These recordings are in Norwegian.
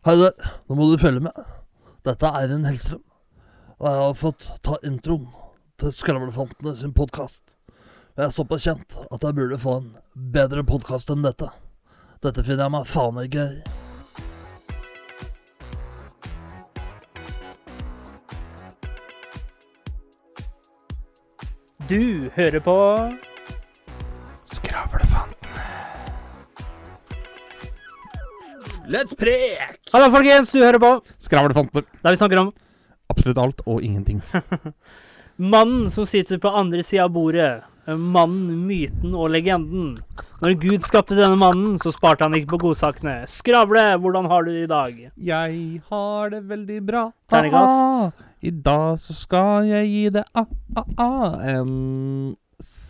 Hei der, nå må du følge med. Dette er Eivind Hellstrøm, og jeg har fått ta introen til Skravlefantene sin podkast. Jeg er såpass kjent at jeg burde få en bedre podkast enn dette. Dette finner jeg meg faen meg gøy. Du hører på Let's prek! Hallo, folkens. Du hører på Skravlefanter. der vi snakker om Absolutt alt og ingenting. mannen som sitter på andre sida av bordet. Mannen, myten og legenden. Når Gud skapte denne mannen, så sparte han ikke på godsakene. Skravle, hvordan har du det i dag? Jeg har det veldig bra. Terningkast. I dag så skal jeg gi det ah, ah, ah, en s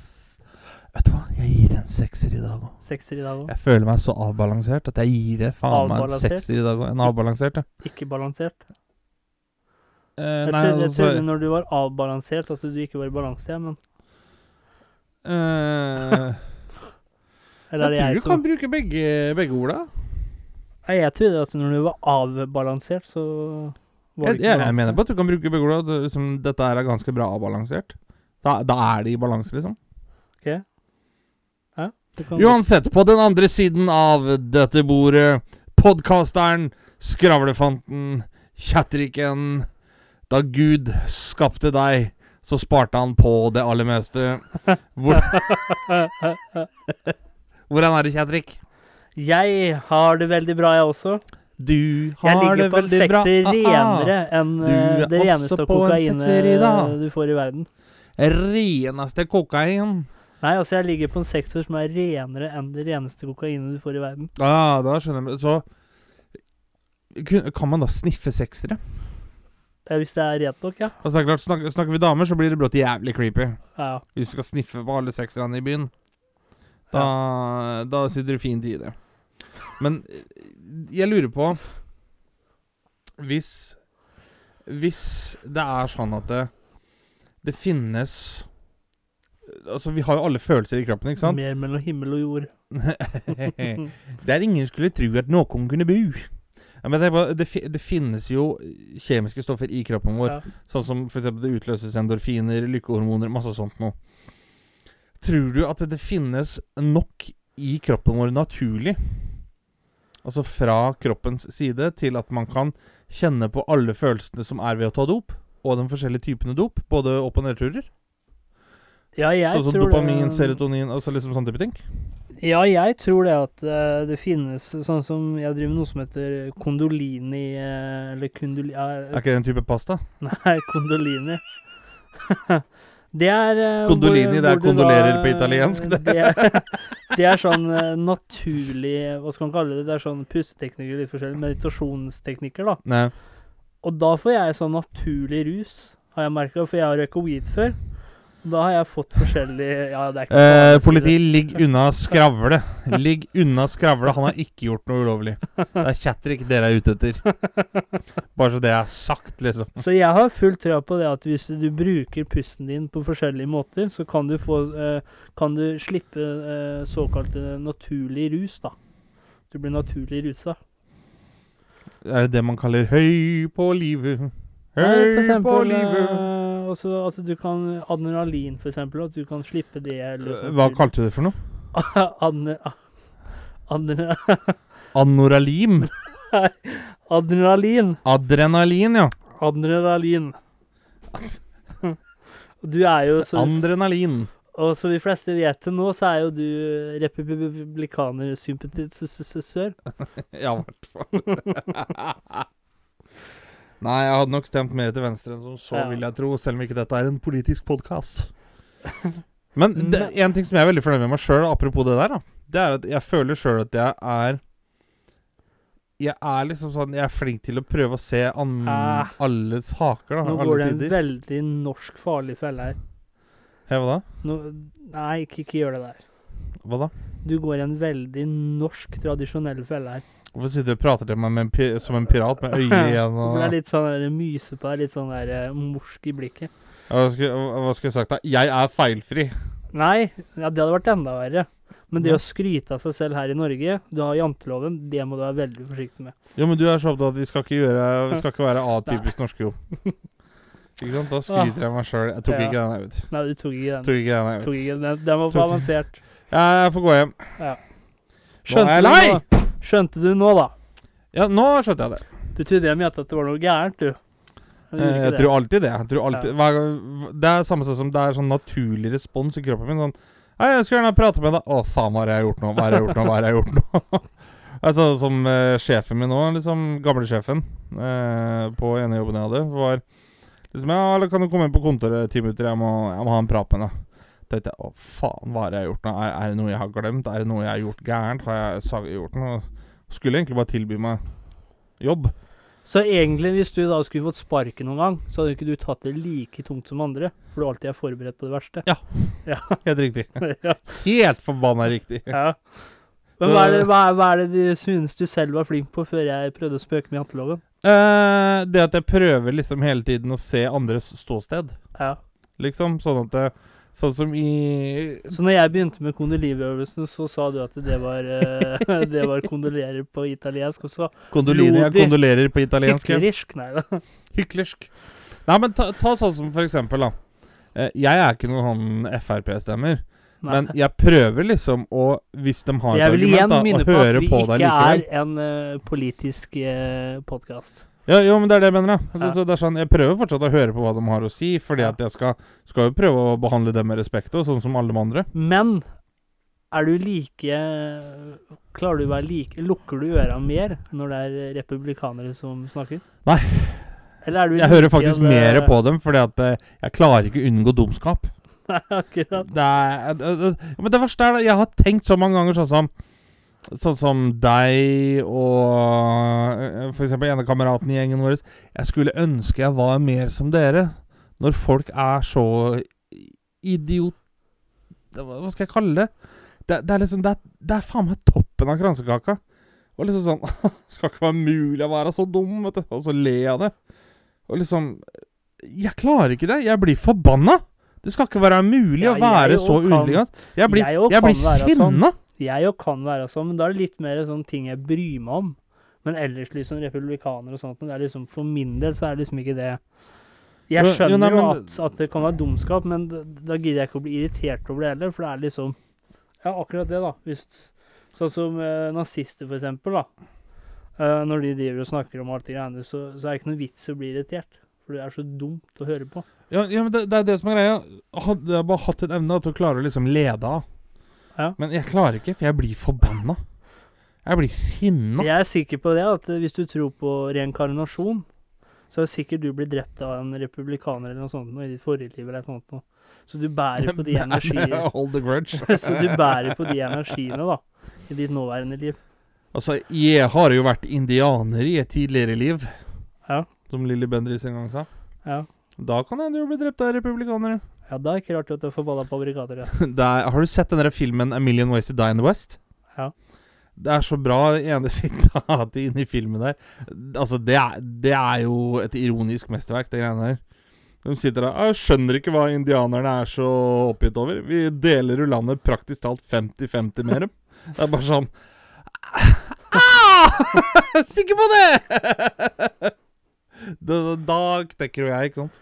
Vet du hva, jeg gir en sekser i dag òg. Sekser i dag òg. Jeg føler meg så avbalansert at jeg gir det faen meg en sekser i dag òg. En avbalansert, ja. Ikke balansert. Eh, Jeg nei, trodde, jeg altså trodde når du var avbalansert, at du ikke var i balanse, men eh, Jeg tror jeg du som kan bruke begge, begge orda. Nei, Jeg trodde at når du var avbalansert, så var Jeg, det ikke jeg, jeg mener på at du kan bruke begge orda. Liksom, dette er ganske bra avbalansert. Da, da er det i balanse, liksom. Uansett, på den andre siden av dette bordet, podkasteren, skravlefanten, kjatteriken Da Gud skapte deg, så sparte han på det aller meste. Hvor, hvordan er det, kjatterik? Jeg har det veldig bra, jeg også. Du har det ligger på en veldig bra. sekser renere enn eh, det reneste kokainet du får i verden. Reneste kokain. Nei, altså jeg ligger på en sektor som er renere enn det reneste kokainet du får i verden. Ah, da skjønner jeg. Så kan man da sniffe seksere? Ja, Hvis det er rent nok, ja. Altså, det er klart, snakker, snakker vi damer, så blir det brått jævlig creepy. ja. Hvis du skal sniffe på alle sekserne i byen, da, da sitter du fint i det. Men jeg lurer på Hvis Hvis det er sånn at det, det finnes Altså, vi har jo alle følelser i kroppen, ikke sant? Mer mellom himmel og jord. Der ingen skulle tro at noen kunne bo. Ja, men det, bare, det, det finnes jo kjemiske stoffer i kroppen vår. Ja. Sånn som eksempel det utløses endorfiner, lykkehormoner, masse sånt noe. Tror du at det finnes nok i kroppen vår naturlig? Altså fra kroppens side til at man kan kjenne på alle følelsene som er ved å ta dop? Og de forskjellige typene dop? Både opp- og nedturer? Ja, jeg Sånn som tror dopamin, det, serotonin, altså liksom sånn type ting? Ja, jeg tror det at eh, det finnes sånn som Jeg driver med noe som heter kondolini eh, Eller kundoli... ja, Er ikke det en type pasta? Nei, kondolini. det er eh, Kondolini, hvor- det er kondolerer da- på italiensk, det. Det er, det er sånn eh, naturlig Hva skal man kalle det? Det er sånn pusteteknikker, litt forskjellig. Meditasjonsteknikker, da. Nei. Og da får jeg sånn naturlig rus, har jeg merka, for jeg har røyka weed før. Da har jeg fått forskjellig Ja, Eh, farlig politi, ligg unna skravle. Ligg unna skravle. Han har ikke gjort noe ulovlig. Det er chatter ikke dere er ute etter. Bare så det er sagt, liksom. Så jeg har full trua på det at hvis du bruker pusten din på forskjellige måter, så kan du få eh, Kan du slippe eh, såkalt naturlig rus, da. Du blir naturlig rusa. Er det det man kaller høy på livet? Høy på eksempel livet. Også at du kan Adrenalin, for eksempel. At du kan slippe det. Eller sånn Hva kalte du det for noe? Adne, adre, Anoralim? adrenalin. Adrenalin, ja. Adrenalin. Du er jo så Adrenalin. Og som de fleste vet det nå, så er jo du republikanersympatisør. Ja, i hvert fall. Nei, jeg hadde nok stemt mer til venstre enn som så, Ja. vil jeg tro. Selv om ikke dette er en politisk podkast. Men det, en ting som jeg er veldig fornøyd med meg sjøl, apropos det der, da, det er at jeg føler sjøl at jeg er Jeg er liksom sånn Jeg er flink til å prøve å se an Ah. alle saker, da. Nå går det en sider. veldig norsk farlig felle her. Hei, hva da? Nå, nei, ikke, ikke gjør det der. Hva da? Du går i en veldig norsk, tradisjonell felle her. Hvorfor sitter du og prater til meg med en som en pirat med øye igjen? Og... det er litt sånn der, myse på deg, litt sånn der eh, morsk i blikket. hva, skulle, hva skulle jeg sagt da? Jeg er feilfri. Nei, ja, det hadde vært enda verre. Men det Ja. å skryte av seg selv her i Norge Du har janteloven, det må du være veldig forsiktig med. Jo, men du er så opptatt at vi skal ikke gjøre Vi skal ikke være atypisk norske, jo. ikke sant? Da skryter jeg meg sjøl. Jeg tok Ja. ikke den jeg ut. Nei, du tok ikke den. Tok ikke den jeg ikke den. Den var for avansert. Ja, jeg får gå hjem. Skjønte er jeg du lei! Skjønte du nå, da? Ja, nå skjønte jeg det. Du trodde jeg mente at det var noe gærent, du. Gjorde Eh, Jeg tror alltid det. Jeg tror alltid, hver det er samme som det er sånn naturlig respons i kroppen min. Sånn Hei, jeg skulle gjerne prate med deg. Å, faen, hva har jeg gjort nå? Hva har jeg gjort nå? Hva har jeg gjort nå? altså, som uh, sjefen min nå, liksom gamlesjefen uh, på ene jobben jeg hadde, var liksom Ja, eller kan du komme inn på kontoret ti minutter? Jeg må, jeg må ha en prat med deg. Tenkte jeg å, faen, hva har jeg gjort nå? Er, er det noe jeg har glemt? Er det noe jeg har gjort gærent? Har jeg gjort noe Skulle egentlig bare tilby meg jobb. Så egentlig, hvis du da skulle fått sparken noen gang, så hadde ikke du tatt det like tungt som andre. For du alltid er forberedt på det verste. Ja, Helt riktig. ja. Helt forbanna riktig. ja. Men hva er, det, hva, er, hva er det du synes du selv var flink på før jeg prøvde å spøke med janteloven? Eh, det at jeg prøver liksom hele tiden å se andres ståsted, Ja. liksom. Sånn at det, Sånn som i Så når jeg begynte med kondoliveøvelsen, så sa du at det var, eh, det var kondolerer på italiensk. Og så Kondolini. Jeg kondolerer på italiensk. Hyklersk. Nei da. Hyklersk. Nei, men ta, ta sånn som for eksempel, da. Eh, jeg er ikke noen sånn Frp-stemmer, Nei. men jeg prøver liksom å Hvis de har et argument, da, å høre på deg likevel. Jeg vil igjen minne på at vi ikke er en uh, politisk uh, podkast. Ja, jo, men det er det jeg mener. Ja. Så det er sånn, Jeg prøver fortsatt å høre på hva de har å si, fordi at jeg skal, skal jo prøve å behandle dem med respekt, og sånn som alle de andre. Men er du like Klarer du å være like Lukker du øra mer når det er republikanere som snakker? Nei. Eller du Jeg like hører faktisk mer eh, på dem, fordi at eh, jeg klarer ikke å unngå dumskap. Nei, akkurat. Det er, det, det, men det verste er det, jeg har tenkt så mange ganger sånn som Sånn som deg og f.eks. for eksempel ene kameraten i gjengen vår. Jeg skulle ønske jeg var mer som dere. Når folk er så idiot... Hva skal jeg kalle det? Det, det er liksom Det er, det er faen meg toppen av kransekaka. Og liksom sånn Skal ikke være mulig å være så dum, vet du. Og så le av det. Og liksom Jeg klarer ikke det. Jeg blir forbanna. Det skal ikke være mulig Ja, å være så også. Jeg blir, jeg blir sinna! sånn. Jeg jo kan være sånn, men da er det litt mer sånn ting jeg bryr meg om. Men ellers liksom republikaner og sånt, men det er liksom for min del så er det liksom ikke det. Jeg Jo, jo, skjønner nei, men- at, at det kan være dumskap, men da, gidder jeg ikke å bli irritert over det heller, for det er liksom Ja, akkurat det, da. Hvis, sånn som eh, nazister, for eksempel, da. Eh, når de driver og snakker om alt det greiene, så, så er det ikke noe vits å bli irritert. For det er så dumt å høre på. Ja, ja, men det, det er det som er greia. Hadde jeg bare hatt en evne til å klare å liksom lede av. Ja. Men jeg klarer ikke, for jeg blir forbanna. Jeg blir sinna. Jeg er sikker på det, at hvis du tror på reinkarnasjon, så har sikkert du blitt drept av en republikaner eller noe sånt noe, i ditt forrige liv eller noe sånt. noe. Så du bærer på de energiene Hold the grudge. Så du bærer på de energiene, da, i ditt nåværende liv. Altså, jeg har jo vært indianer i et tidligere liv, Ja. som Lilly Bendriss en gang sa. Ja. Da kan jeg jo bli drept av republikanere. Ja, da er det ikke rart at du får balla på brigader. Ja. er, har du sett den filmen 'A Million Ways to Die in the West'? Ja. Det er så bra, ene sitatet inne i filmen der. Altså, det er, det er jo et ironisk mesterverk, det greiene der. De sitter der Jeg skjønner ikke hva indianerne er så oppgitt over. Vi deler jo landet praktisk talt 50-50 med dem. Det er bare sånn ah! Sikker på det! da, da knekker jo jeg, ikke sant?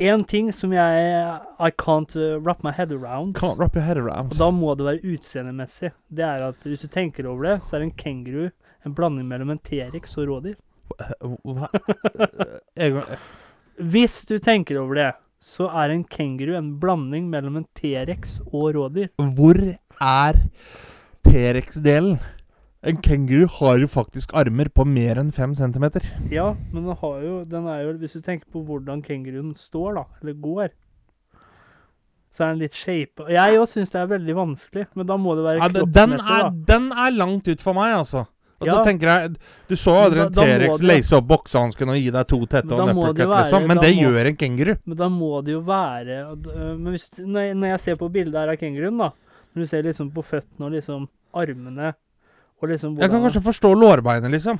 En ting som jeg I can't uh, wrap my head around, Can't wrap your head around. og da må det være utseendemessig, det er at hvis du tenker over det, så er en kenguru en blanding mellom en T-rex og rådyr. Hva? Hvis du tenker over det, så er en kenguru en blanding mellom en T-rex og rådyr. Hvor er T-rex-delen? En kenguru har jo faktisk armer på mer enn fem centimeter. Ja, men den har jo, den er jo Hvis du tenker på hvordan kenguruen står, da, eller går, så er den litt shape. Jeg òg syns det er veldig vanskelig, men da må det være Ja, kroppsmessig, da. den er langt ut for meg, altså. Og Ja. tenker jeg Du så aldri en T-rex leise opp boksehansken og gi deg to tette og en uppercut, liksom. Men det må- gjør en kenguru. Men da må det jo være øh, Men hvis, når, jeg, ser på bildet her av kenguruen, da Når du ser liksom på føttene og liksom armene liksom Jeg kan kanskje forstå lårbeinet, liksom.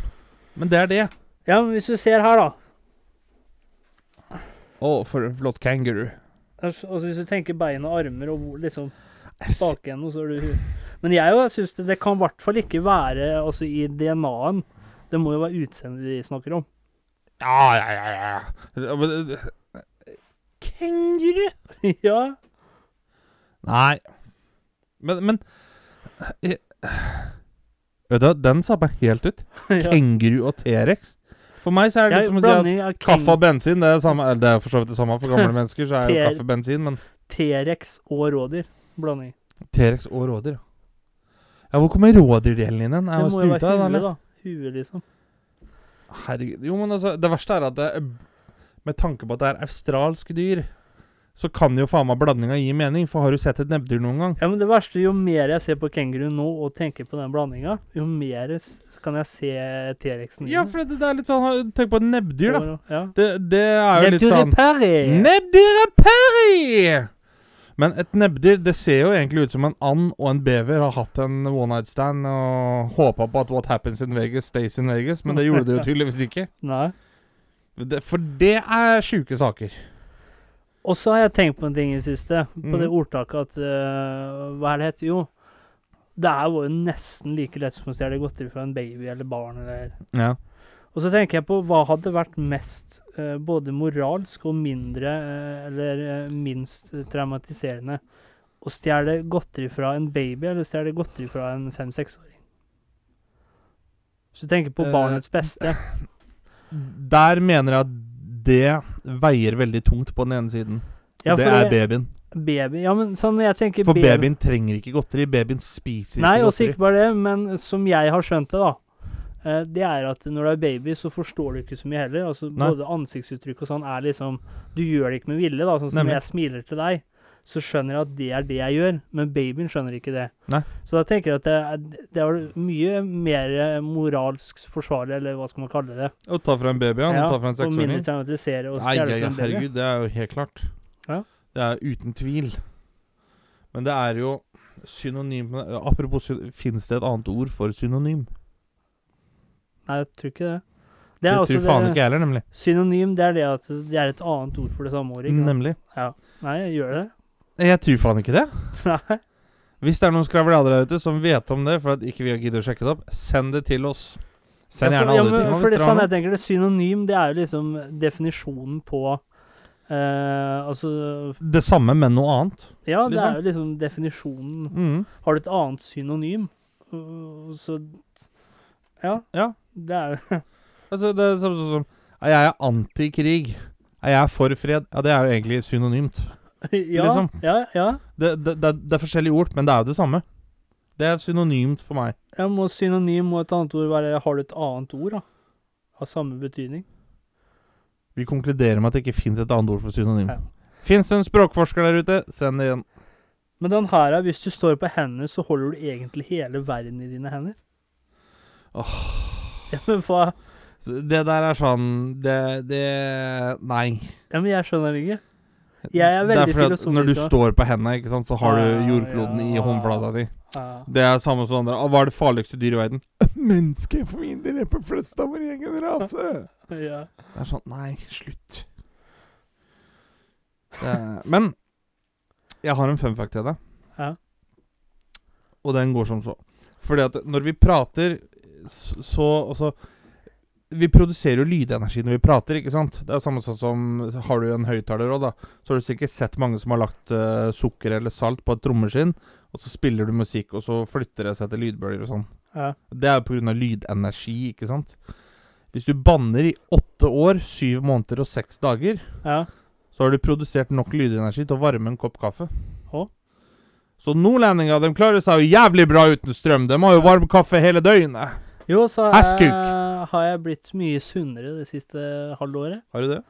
Men det er det. Ja, men hvis du ser her, da Å, for en flott kangaroo. Altså altså, hvis du tenker bein og armer og liksom bakenden, så er du Men jeg jo syns det, det kan i hvert fall ikke være altså, i DNA-en. Det må jo være utseendet de snakker om. Ja, ja, ja, ja. Kenguru? ja. Nei. Men, men eh, Vet du hva, den meg helt ut. ja. Kenguru og T-rex. For meg så er det litt som å si at kaffe og bensin det er, samme, eller det er for så vidt det samme. For gamle mennesker så er jo kaffe og bensin, men T-rex og rådyr. Blanding. T-rex og rådyr, ja. Hvor kommer rådyrdelen inn? hen? Det må jo være huet, da. Huet, liksom. Herregud. Jo, men altså, det verste er at det, med tanke på at det er australske dyr, så kan jo faen meg blandinga gi mening. For har du sett et nebbdyr noen gang? Ja, men det verste, jo mer jeg ser på kenguru nå og tenker på den blandinga, jo mer kan jeg se T-rexen Ja, for det, det er litt sånn Tenk på et nebbdyr, da. Ja. Det, det er jo litt sånn! Nebbdyret Perry! Men et nebbdyr det ser jo egentlig ut som en and og en bever har hatt en one night stand og håpa på at what happens in Vegas stays in Vegas, men det gjorde det jo tydeligvis ikke. Nei. Det, for det er sjuke saker. Og så har jeg tenkt på en ting i det siste, på det Mhm. ordtaket at uh, Hva er det heter? Jo, det er jo nesten like lett som å stjele godteri fra en baby eller barn eller Ja. Og så tenker jeg på hva hadde vært mest uh, både moralsk og mindre uh, eller minst traumatiserende? Å stjele godteri fra en baby eller stjele godteri fra en fem-seksåring? Hvis du tenker på barnets beste. Der mener jeg at det veier veldig tungt på den ene siden. Ja, det er babyen. baby Ja, men sånn jeg tenker For baby- babyen trenger ikke godteri. Babyen spiser Nei, ikke også godteri. ikke bare det, men som jeg har skjønt det, da. eh, Det er at når du er baby, så forstår du ikke så mye heller. Altså Nei. Både ansiktsuttrykk og sånn er liksom Du gjør det ikke med vilje, da. Sånn som Nemlig. jeg smiler til deg, så skjønner jeg at det er det jeg gjør. Men babyen skjønner ikke det. Nei. Så da tenker jeg at det er, det er mye mer moralsk forsvarlig, eller hva skal man kalle det. Å ta fra en baby, ja. Ja, ta fra en og mindre seksåring. traumatisere og stjele fra en baby. herregud, det er jo helt klart. Ja. Det er uten tvil. Men det er jo synonym Apropos finnes Fins det et annet ord for synonym? Nei, jeg tror ikke det. Det Det, er også tror faen det, ikke jeg heller, nemlig. Synonym, det er det at det er et annet ord for det samme ordet. Nemlig. Ja. Nei, jeg gjør det. Jeg tror faen ikke det. Nei. Hvis det er noen skravlader der ute som vet om det, for at ikke vi har giddet å sjekke det opp, send det til oss. Send Ja, gjerne for, ja, men, ting. for det, sånn jeg tenker det, Synonym det er jo liksom definisjonen på Uh, Altså Det samme, men noe annet. Ja, det Liksom. er jo liksom definisjonen. Mm. Har du et annet synonym, uh, så Ja. Ja. Det er jo Altså, det er sånn som Er jeg antikrig? Er jeg for fred? Ja, det er jo egentlig synonymt. ja, Liksom. ja, ja. Det, det, det, det er forskjellige ord, men det er jo det samme. Det er synonymt for meg. Ja, må synonym må et annet ord være Har du et annet ord, da? Av samme betydning? Vi konkluderer med at det ikke fins et annet ord for synonym. Ja. Fins en språkforsker der ute? Send det igjen. Men den her er, hvis du står på hendene, så holder du egentlig hele verden i dine hender. Ja, men hva Det der er sånn Det, det Nei. Ja, men jeg skjønner det ikke. Jeg er veldig det er fordi at filosofisk. Når du står på hendene, ikke sant, så har du jordkloden i ja. håndflata di. Ja. Det er samme som andre. Hva er det farligste dyret i verden? Mennesket for min del er på flest av vår egen rase. ja. Det er sånn Nei, slutt. Er, men jeg har en fun fact til deg. Ja. Og den går som så. Fordi at når vi prater, så altså Vi produserer jo lydenergi når vi prater, ikke sant? Det er samme sånn som Har du en høyttaler òg, da, så har du sikkert sett mange som har lagt uh, sukker eller salt på et trommeskinn, og så spiller du musikk, og så flytter det seg til lydbølger og sånn. ja. Det er jo pga. lydenergi, ikke sant? Hvis du banner i åtte år, syv måneder og seks dager, ja. så har du produsert nok lydenergi til å varme en kopp kaffe. Hå? Så nordlendinga de klarer seg jo jævlig bra uten strøm. De har jo varm kaffe hele døgnet. Jo, så Askuk. Har jeg blitt mye sunnere det siste halvåret. Har du det?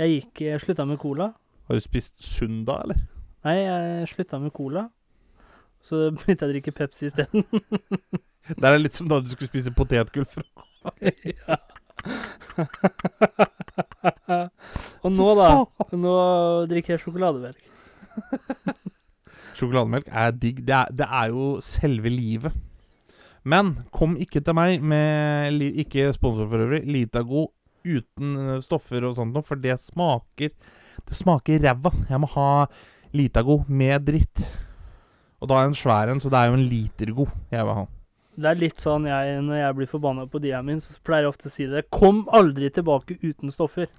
Jeg gikk Jeg slutta med cola. Har du spist Sunda, eller? Nei, jeg slutta med cola. Så begynte jeg å drikke Pepsi isteden. Det er litt som da du skulle spise potetgull. fra- ja. Og nå, da. Nå drikker jeg sjokolademelk. Sjokolademelk er digg. Det er, det er jo selve livet. Men kom ikke til meg med Ikke sponsor for øvrig. Litago uten eh, stoffer og sånt noe, for det smaker Det smaker ræva. Jeg må ha Litago med dritt. Og da er en svær en, så det er jo en liter god jeg vil ha. Det er litt sånn jeg, når jeg blir forbanna på dia min, så pleier jeg ofte å si det. Kom aldri tilbake uten stoffer,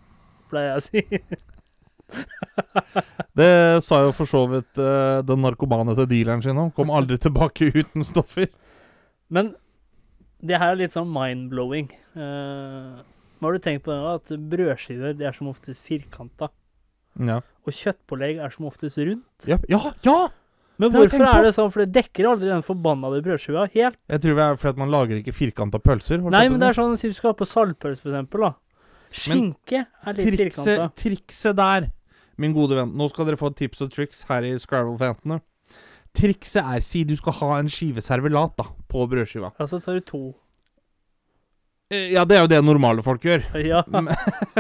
pleier jeg å si. Det sa jo for så vidt uh, den narkomane til dealeren sin òg. Kom aldri tilbake uten stoffer. Men det her er litt sånn mind-blowing. Uh, har du tenkt på det, at brødskiver det er som oftest firkanta, Ja. og kjøttpålegg er som oftest rundt? Ja! ja, ja! Men Det hvorfor er det sånn? For det dekker aldri den forbannede brødskiva helt. Jeg tror det er fordi man lager ikke firkanta pølser. Nei, men det er sånn hvis du skal ha på saltpølse, for eksempel, da. Skinke er litt trikset, firkanta. trikset der, min gode venn Nå skal dere få tips og triks her i Scrabble-fantene. Trikset er si du skal ha en skive servelat da, på brødskiva. Ja, så tar du to. Eh, Ja, det er jo det normale folk gjør. Ja. Men,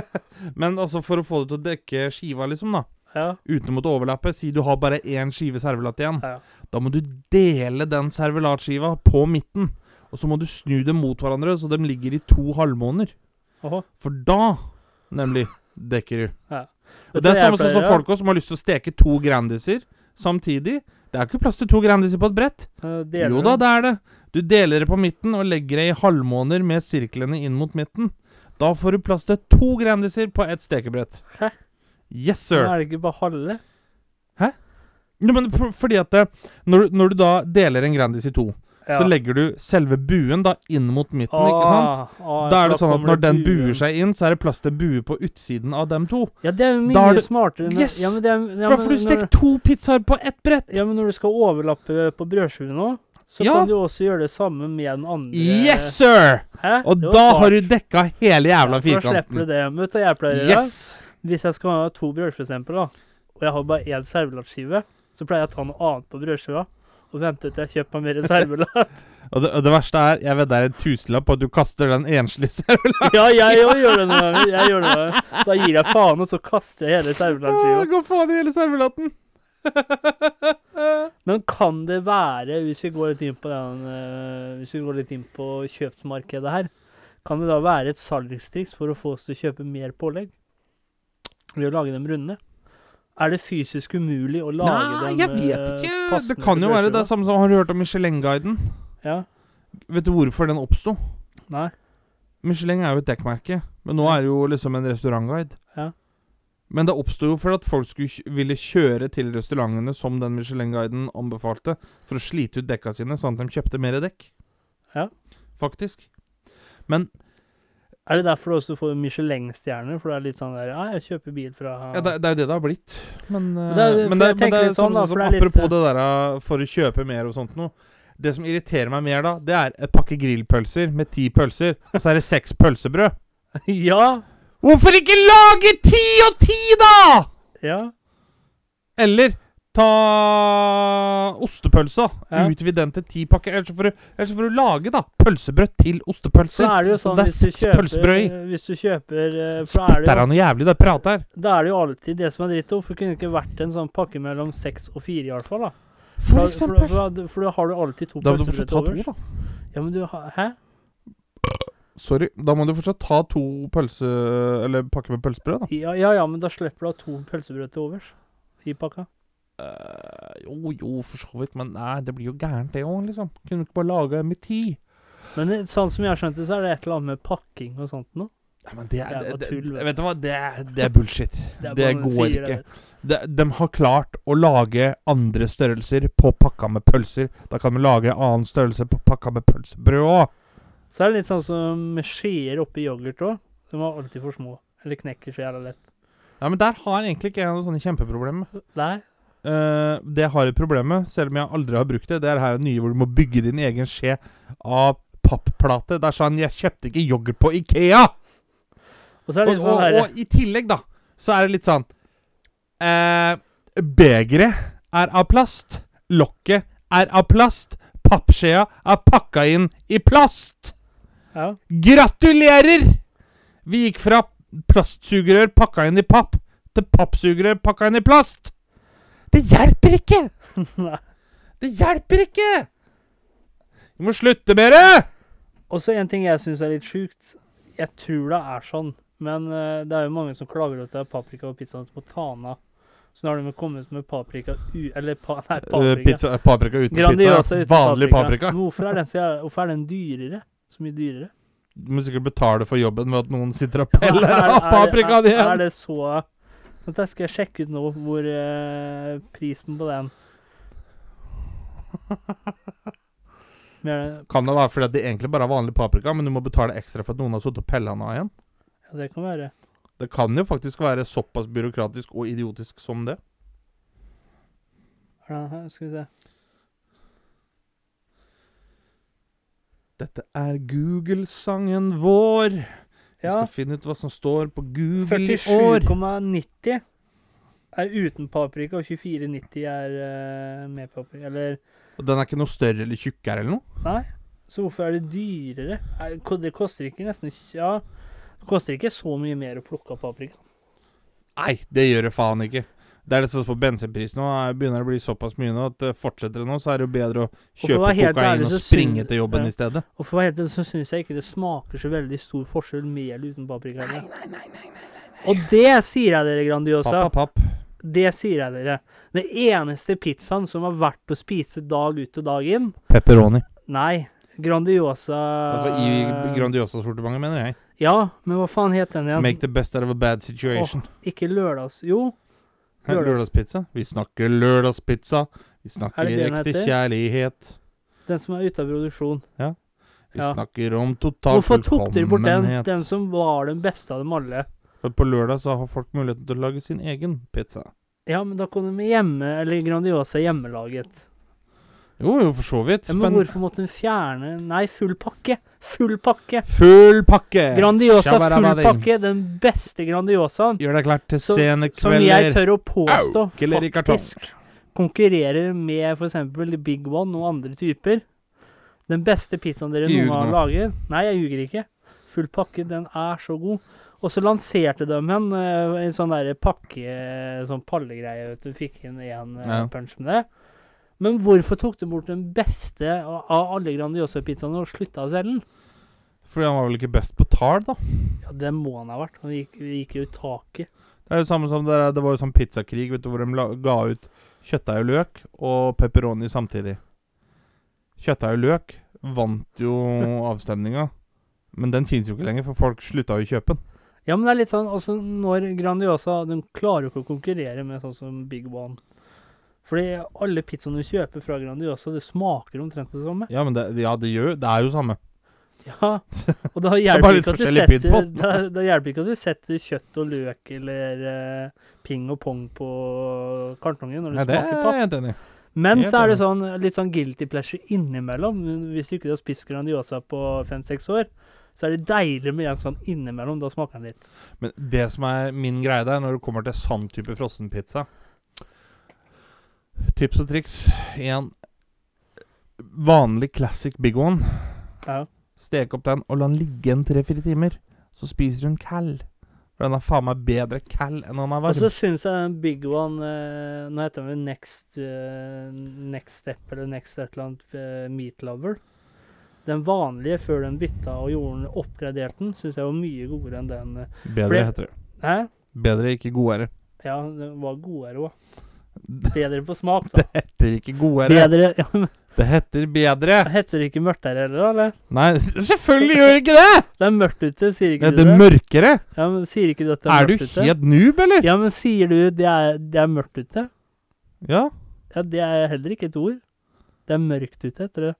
men altså, for å få det til å dekke skiva, liksom, da, ja. uten å måtte overlappe Si du har bare én skive servelat igjen. ja. Da må du dele den servelatskiva på midten. Og så må du snu dem mot hverandre, så de ligger i to halvmåner. Oho. For da, nemlig, dekker du. Ja. Det er samme som folk også, som har lyst til å steke to Grandiser samtidig. Det er ikke plass til to Grandiser på et brett. Eh, deler Jo da, det er det. Du deler det på midten og legger det i halvmåner med sirklene inn mot midten. Da får du plass til to Grandiser på ett stekebrett. Hæ? Yes, sir. sir. er det ikke bare halve? Hæ? Jo, men for, fordi at det, når, du- når du da deler en Grandis i to, Ja. så legger du selve buen da inn mot midten, ikke sant? Ah, ah, Da er det sånn at når den buen. buer seg inn, så er det plass til bue på utsiden av dem to. Ja, det er jo mye det- smartere. Når, Yes! Ja, men det er, ja, men får du når- to pizzaer på ett brett. Ja, men når du skal overlappe på brødskiven nå, så Ja. kan du også gjøre det samme med den andre. Yes, sir! Hæ? Og da smart. har du dekka hele jævla Ja, for Da slipper du det. Vet du hva jeg pleier å gjøre? Yes! Hvis jeg skal ha to brødskiver, for og jeg har bare én servelatskive, så pleier jeg å ta noe annet på brødskiva og vente til jeg kjøper meg mer servelat. Og det, og det verste er, jeg vet det er en tusenlapp på at du kaster den enslige servelaten. ja, jeg òg gjør det noen ganger. Jeg gjør det noen ganger. Da gir jeg faen, og så kaster jeg hele servelatskiva. Gå faen i hele servelaten. Men kan det være, hvis vi går litt inn på den, uh, hvis vi går litt inn på kjøpsmarkedet her, kan det da være et salgstriks for å få oss til å kjøpe mer pålegg? Ved å lage dem runde? Er det fysisk umulig å lage Nei, den jeg vet eh, ikke. Det kan jo være det samme som Har du hørt om Michelin-guiden? Ja. Vet du hvorfor den oppsto? Nei. Michelin er jo et dekkmerke, men nå er det jo liksom en restaurantguide. Ja. Men det oppsto jo for at folk skulle ville kjøre til restaurantene som den Michelin-guiden anbefalte, for å slite ut dekka sine, sånn at de kjøpte mer dekk. Ja. Faktisk. Er det derfor du også får Michelin-stjerner? For det er litt sånn der Ja, jeg kjøper bil fra Ja, det, det er jo det det har blitt. Men, eh, Det er- men, det, men det er sånn sånn, da, som for det er litt, Apropos eh, det der eh, for å kjøpe mer og sånt noe. Det som irriterer meg mer da, det er et pakke grillpølser med ti pølser, og så er det seks pølsebrød. Ja. Hvorfor ikke lage ti og ti, da?! Ja. Eller ta ostepølse. da. Ja. Utvid den til ti pakker. Ellers får du, ellers får du lage da pølsebrød til Så ostepølser. er det jo sånn det er hvis seks pølsebrød i. Hvis du kjøper eh, For da er Spytter han noe jævlig, det pratet her. Da er det jo alltid det som er dritt Hvorfor kunne det ikke vært en sånn pakke mellom seks og fire, i hvert fall. da. For eksempel. For, for, for da har du alltid to Da må du fortsatt ta to, da. Ja, men du Hæ? Sorry. Da må du fortsatt ta to pølse... Eller pakke med pølsebrød, da. Ja, ja, ja, men da slipper du å ha to pølsebrød til overs i pakka. Eh, jo, jo, for så vidt. Men nei, det blir jo gærent, det òg, liksom. Kunne du ikke bare laga med ti? Men det- sånn som jeg har skjønt det, så er det et eller annet med pakking og sånt nå. Ja, men det er, Det er det, bare det, tull, vet du. Vet du hva, det er, det er bullshit. Det, bare noen går sier ikke. De, de har klart å lage andre størrelser på pakka med pølser. Da kan de lage annen størrelse på pakka med pølsebrød òg. Så er det litt sånn som med skjeer oppi yoghurt òg. De var alltid for små. Eller knekker så jævla lett. Ja, men der har egentlig ikke jeg noe sånne kjempeproblemer. Nei. Eh, det jeg har et problem med, selv om jeg aldri har brukt det, det er her nye hvor du må bygge din egen skje av papplate. Det er sånn Jeg kjøpte ikke yoghurt på Ikea! Og så Og, og, sånn her og i tillegg, da, så er det litt sånn uh, Begeret er av plast. Lokket er av plast. Pappskjea er pakka inn i plast. Ja. Gratulerer! Vi gikk fra plastsugerør pakka inn i papp til pappsugerør pakka inn i plast. Det hjelper ikke! Nei. Det hjelper ikke! Vi må slutte med det! Og så en ting jeg syns er litt sjukt. Jeg tror det er sånn, men uh, det er jo mange som klager over at det er paprika og pizza på Tana. Så nå har de kommet med paprika u... Eller pa, nei, Eh, paprika. pizza, paprika uten Grandiosa pizza. uten Vanlig paprika. paprika. hvorfor er den, så, hvorfor er den dyrere? Så mye dyrere? Du må sikkert betale for jobben med at noen sitter og peller er- av er- paprikaen igjen! er det så Dette skal jeg sjekke ut nå, hvor eh, prisen på den Men er det- Kan det være fordi at det egentlig bare er vanlig paprika, men du må betale ekstra for at noen har sittet og pella den av igjen? Ja, det kan være. Det kan jo faktisk være såpass byråkratisk og idiotisk som det. Er det her? Skal vi se. Dette er Google-sangen vår. Vi Ja, skal finne ut hva som står på Google i år. 47,90 er uten paprika, og 24,90 er eh, med paprika. Eller Og Den er ikke noe større eller tjukkere eller noe? Nei. Så hvorfor er det dyrere? Er- ko- Det koster ikke nesten Ja, det koster ikke så mye mer å plukke av paprika. Nei, det gjør det faen ikke. Det er det som står på bensinpris nå. er- Begynner det å bli såpass mye nå at eh, fortsetter det nå, så er det jo bedre å kjøpe kokain ærlig, og springe til jobben ja. i stedet. Og for å være helt ærlig så syns jeg ikke det smaker så veldig stor forskjell med eller uten paprika. Nei, nei, nei, nei, nei, Og det sier jeg dere, Grandiosa. Papp, papp. Det sier jeg dere. Den eneste pizzaen som har vært å spise dag ut og dag inn Pepperoni. Nei. Grandiosa Altså i Grandiosa-sortimentet, mener jeg. Ja, men hva faen het den igjen? Make the best out of a bad situation. Ikke lørdags... Jo. Lørdags- Lørdagspizza. Vi snakker lørdagspizza. Vi Er snakker ekte kjærlighet. Den som er ute av produksjon. Vi Ja. snakker om total Hvorfor tok dere bort den? Den som var den beste av dem alle. For på lørdag så har folk muligheten til å lage sin egen pizza. Ja, men da kom de hjemme, eller Grandiosa hjemmelaget. Jo, jo, for så vidt. Ja, men men hvorfor måtte de fjerne Nei, full pakke. Full pakke. full pakke! Grandiosa full pakke. Den beste Grandiosaen. Gjør deg klart til Så- Som jeg tør å påstå Au, faktisk konkurrerer med f.eks. Big One og andre typer. Den beste pizzaen dere noen gang har laget Nei, jeg ljuger ikke. Full pakke, den er så god. Og så lanserte de en, eh, en sånn derre pakke, sånn pallegreie, vet du. Fikk inn én Ja. punch med det. Men hvorfor tok du bort den beste av alle Grandiosa-pizzaene og slutta å selge den? Fordi han var vel ikke best på tall, da. Ja, det må han ha vært. Han gikk, gikk jo i taket. Det er jo samme som det, der- det var jo sånn pizzakrig, vet du, hvor de ga ut kjøttdeig og løk og pepperoni samtidig. Kjøttdeig og løk vant jo avstemninga, men den fins jo ikke lenger, for folk slutta jo å kjøpe den. Ja, men det er litt sånn altså Når Grandiosa De klarer jo ikke å konkurrere med sånn som Big One. Fordi alle pizzaene du kjøper fra Grandiosa, det smaker omtrent det samme. Ja, men det, ja, det, gjør, det er jo samme. Ja, og da er hjelper det ikke at du setter da, da hjelper ikke at du setter kjøtt og løk eller uh, ping og pong på kartongen når du Nei, smaker Ja, det er jeg helt enig i. Men så er det sånn litt sånn guilty pleasure innimellom. Hvis du ikke har spist Grandiosa på fem-seks år, så er det deilig med en sånn innimellom. Da smaker den litt. Men det som er min greie der, når det kommer til sånn type frossenpizza Tips og triks. En vanlig classic big one. Ja. Stek opp den og la den ligge en tre-fire timer. Så spiser du en kald. For den er faen meg bedre kald enn den er Og så varm. syns jeg den big one eh, Nå heter den vel Next eh, Next Step eller Next et eller annet eh, Meat Lover. Den vanlige før den bytta og gjorde den oppgradert den, syns jeg var mye godere enn den. eh. Bedre heter det. Hæ? Bedre, ikke godere. Ja, den var godere òg. Bedre på smak, da. Det heter ikke godere. Bedre ja, men Det heter bedre. det Heter ikke mørtere heller, da? eller? Nei, selvfølgelig gjør det ikke det! Det er mørkt ute, sier Det ikke du heter det? mørkere. Ja, men Sier ikke du at det er, Er du mørkt ute? helt noob, eller? Ja, men sier du det er, det er mørkt ute? Ja. Ja, det er heller ikke et ord. Det er mørkt ute, heter det.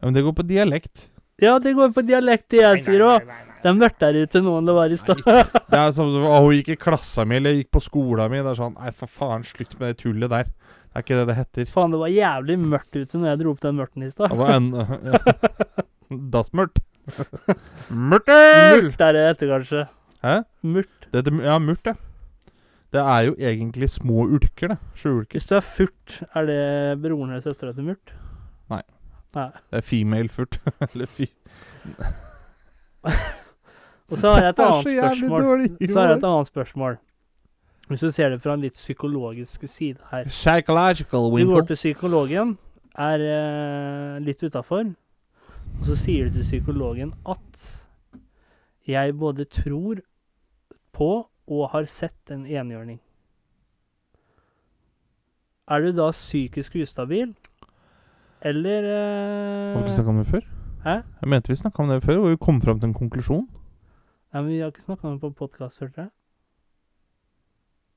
ja men det går på dialekt. Ja, det går på dialekt, det jeg sier òg. Det er mørkt der ute nå enn det var i stad. Det er som om hun gikk i klassa mi, eller gikk på skolen min. Det er sånn Nei, for faen, slutt med det tullet der. Det er ikke det det heter. Faen, det var jævlig mørkt ute når jeg dro opp den mørten i stad. Det var en ja. mørkt. Mørtel! Murt er det heter kanskje. Hæ? Murt. Det heter, ja, murt, det. Det er jo egentlig små ulker, det. Sjøulker. Hvis du er furt, er det broren eller søstera til Murt? Nei. Nei. Det er female furt. eller fi... Og så har jeg et annet så spørsmål. dårlig Så har jeg et annet spørsmål. Hvis du ser det fra en litt psykologisk side her. Psychological Du går til psykologen, er eh, litt utafor, og så sier du til psykologen at jeg både tror på og har sett en enhjørning. er du da psykisk ustabil, eller Har vi ikke eh, snakka om det før? Hæ? Jeg mente vi snakka om det før, og vi kom fram til en konklusjon. Nei, men Vi har ikke snakka om det på podkast, hørte jeg.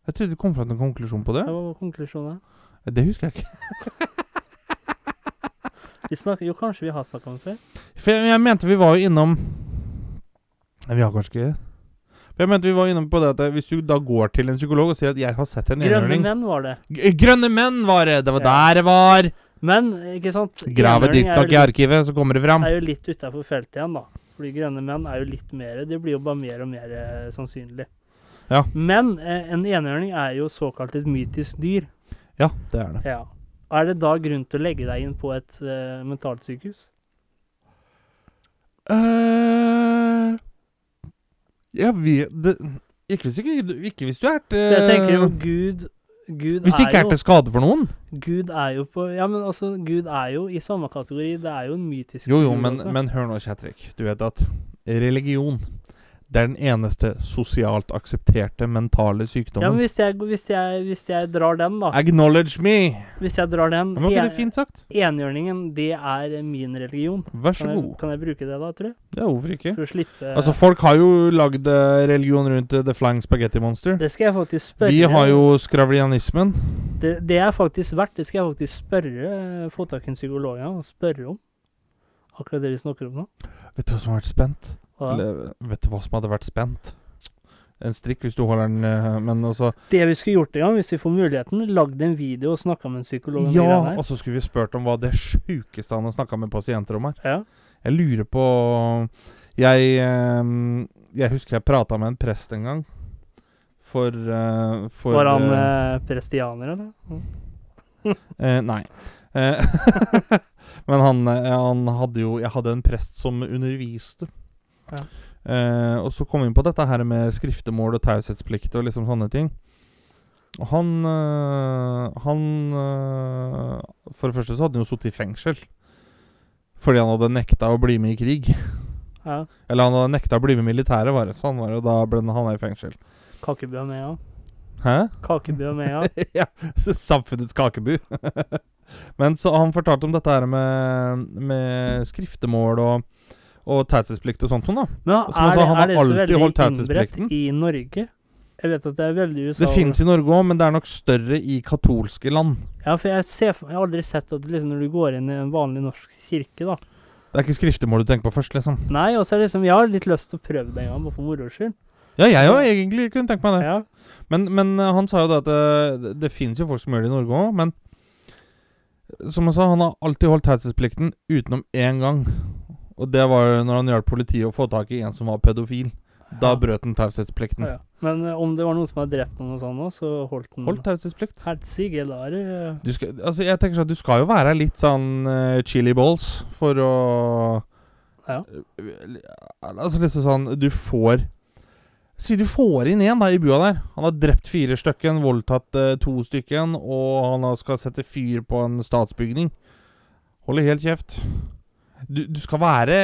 Jeg trodde vi kom fram til en konklusjon på det. Hva var konklusjonen? Det husker jeg ikke. Vi snakker, jo, kanskje vi har snakka om det før? For jeg, jeg mente vi var jo innom Vi har kanskje ikke. For jeg mente vi var innom på det at hvis du da går til en psykolog og sier at 'jeg har sett en Grønne menn var det. G- Grønne menn var det! Det var Ja. der det var! Men, ikke sant Grave enhjørning dypt nok i arkivet, så kommer det fram. er jo litt utafor feltet igjen, da. Fordi grønne menn er jo litt mer Det blir jo bare mer og mer eh, sannsynlig. Ja. Men eh, en enhjørning er jo såkalt et mytisk dyr. Ja, det er det. Ja. Er det da grunn til å legge deg inn på et uh, mentalsykehus? Uh, jeg vet det, ikke, hvis ikke, ikke hvis du er til Jeg tenker jo Gud Gud Hvis det ikke er jo til skade for noen. Gud er jo på Ja, men altså, Gud er jo i samme kategori. Det er jo en mytisk Jo, jo, men, men hør nå, Kjetrik. Du vet at religion det er den eneste sosialt aksepterte mentale Ja, men sykdommen. hvis jeg, hvis, jeg, hvis jeg drar den, da Acknowledge me! Hvis jeg drar den Men var en- det fint sagt? Enhjørningen, det er min religion. Vær så Kan jeg, god. kan jeg bruke det da, tror jeg? Ja, hvorfor ikke? For å slippe Altså, folk har jo lagd eh, religion rundt eh, The Flying Spaghetti Monster. Det skal jeg faktisk spørre Vi har jo skravlianismen. det, det er faktisk verdt. Det skal jeg faktisk spørre eh, få tak i en psykolog og spørre om. Akkurat det vi snakker om nå. Vet du hva som har vært spent? Eller, vet du hva som hadde vært spent? En strikk hvis du holder den eh, Men også Det vi skulle gjort en gang, hvis vi får muligheten, lagd en video og snakka med en psykolog Ja, og så skulle vi spurt om hva det sjukeste han har snakka med pasienter om her. Ja. Jeg lurer på Jeg eh, Jeg husker jeg prata med en prest en gang. For, eh, for Var han eh, prestianer, eller? Eh, nei. Men han, han hadde jo Jeg hadde en prest som underviste. Ja. Eh, og så kom vi inn på dette her med skriftemål og taushetsplikt og liksom sånne ting. Og han øh, Han øh, For det første så hadde han jo sittet i fengsel. Fordi han hadde nekta å bli med i krig. Ja. Eller han hadde nekta å bli med i militæret, var det. Sånn var jo da ble han i fengsel. Kakebu og Nea. Hæ? Kakebu og Nea. ja. ja, samfunnets kakebu. Men så han fortalte om dette her med, med skriftemål og, og taushetsplikt og sånt. noe, Da. Men Og er, sa, det- han har alltid holdt taushetsplikten. i Norge? Jeg vet at det er veldig USA. Det fins i Norge òg, men det er nok større i katolske land. Ja, for jeg, ser, jeg har aldri sett at liksom, når du går inn i en vanlig norsk kirke, da Det er ikke skriftemål du tenker på først, liksom. Nei, og så det liksom Jeg har litt lyst til å prøve det en gang, bare for moro skyld. Ja, jeg òg egentlig kunne tenkt meg det. Ja. Men, men uh, han sa jo det at uh, det, det fins jo folk som gjør det i Norge òg, men som han sa, han har alltid holdt taushetsplikten utenom én gang. Og det var når han hjalp politiet å få tak i en som var pedofil. Da brøt han taushetsplikten. Ja, ja. Men uh, om det var noen som hadde drept noen og sånn òg, så holdt han Holdt taushetsplikt. Helsike, da er det altså jeg tenker sånn at du skal jo være litt sånn uh, chili balls for å Ja. Altså liksom sånn Du får Si du får inn en da i bua der. Han har drept fire stykken, voldtatt uh, to stykken, og han skal sette fyr på en statsbygning. Holder helt kjeft. Du, du skal være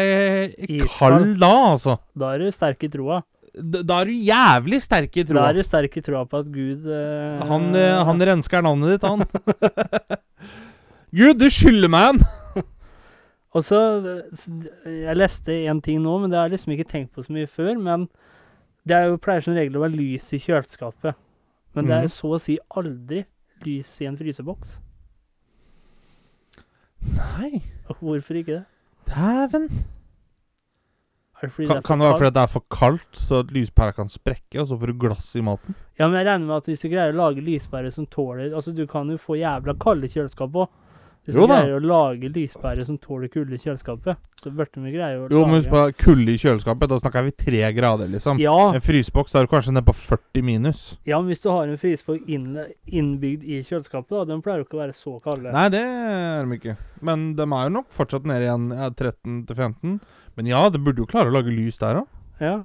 kald da, altså. Da er du sterk i troa. Da, da er du jævlig sterk i troa. Da er du sterk i troa på at Gud eh, Han, eh, han rensker navnet ditt, han. Gud, du skylder meg en! Og så Jeg leste en ting nå, men det har jeg liksom ikke tenkt på så mye før. Men det er jo pleier som regel å være lys i kjøleskapet. Men det er Mhm. så å si aldri lys i en fryseboks. Nei, Hvorfor ikke det? Dæven. Kan, kan det være fordi det er for kaldt, så lyspæra kan sprekke, og så får du glass i maten? Ja, men jeg regner med at hvis du greier å lage lyspære som tåler Altså, du kan jo få jævla kalde kjøleskap òg. Hvis Jo du greier å lage lyspærer som tåler kulde i kjøleskapet, så burde vi greie å lage Jo, men husk på kulde i kjøleskapet. Da snakker vi tre grader, liksom. ja, En fryseboks da er du kanskje nede på 40 minus. ja, men hvis du har en fryseboks inn, innbygd i kjøleskapet, da, den pleier jo ikke å være så kalde. Nei, det er de ikke. Men de er jo nok fortsatt nede igjen ja, 13 til 15. Men ja, det burde jo klare å lage lys der òg. Ja.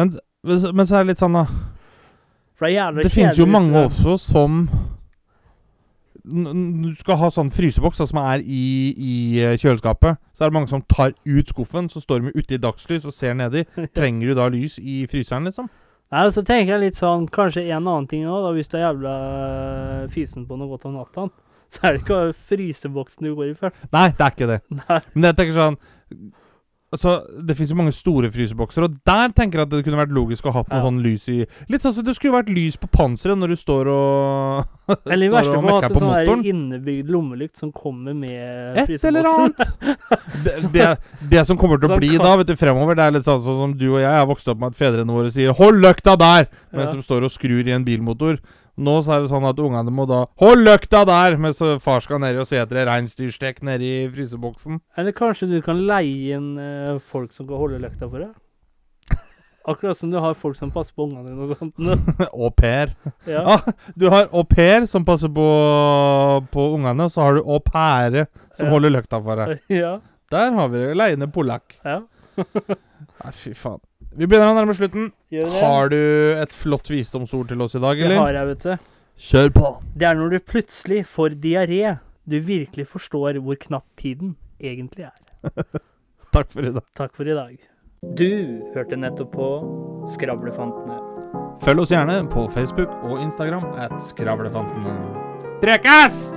Men, men så er det litt sånn, da. Det Det finnes jo mange også som Du skal ha sånn fryseboks som er i, i eh, kjøleskapet. Så er det mange som tar ut skuffen, så står de ute i dagslys og ser nedi. Trenger du da lys i fryseren, liksom? Nei, så tenker jeg litt sånn, kanskje en annen ting òg, hvis du er jævla øh, fysen på noe godt om natta, så er det ikke fryseboksen du går i først. Nei, det er ikke det. Nei. Men jeg tenker sånn Altså, Det fins jo mange store frysebokser, og der tenker jeg at det kunne vært logisk å ha hatt noe Ja. sånn lys i Litt sånn som det skulle vært lys på panseret når du står og Eller i verste fall at det sånn er en innebygd lommelykt som kommer med Et eller annet. Det, det, det som kommer til å bli da, vet du, fremover, det er litt sånn som du og jeg har vokst opp med at fedrene våre sier 'hold løkta der!' mens Ja. de står og skrur i en bilmotor. Nå så er det sånn at ungene må da 'hold løkta der!' mens far skal ned og se etter reinsdyrstek nedi i fryseboksen. Eller kanskje du kan leie inn øh, folk som kan holde løkta for deg? Akkurat som du har folk som passer på ungene dine og sånt. Au pair. Ja. Ah, du har au pair som passer på, på ungene, og så har du au paire som Ja. holder løkta for deg. ja. Der har vi det. Leiende polakk. ja. Nei, fy faen. Vi begynner å nærme slutten. Har du et flott visdomsord til oss i dag, eller? Det har jeg, vet du. Kjør på. Det er når du plutselig får diaré, du virkelig forstår hvor knapp tiden egentlig er. Takk for i dag. Takk for i dag. Du hørte nettopp på Skravlefantene. Følg oss gjerne på Facebook og Instagram at Skravlefantene. Prekas!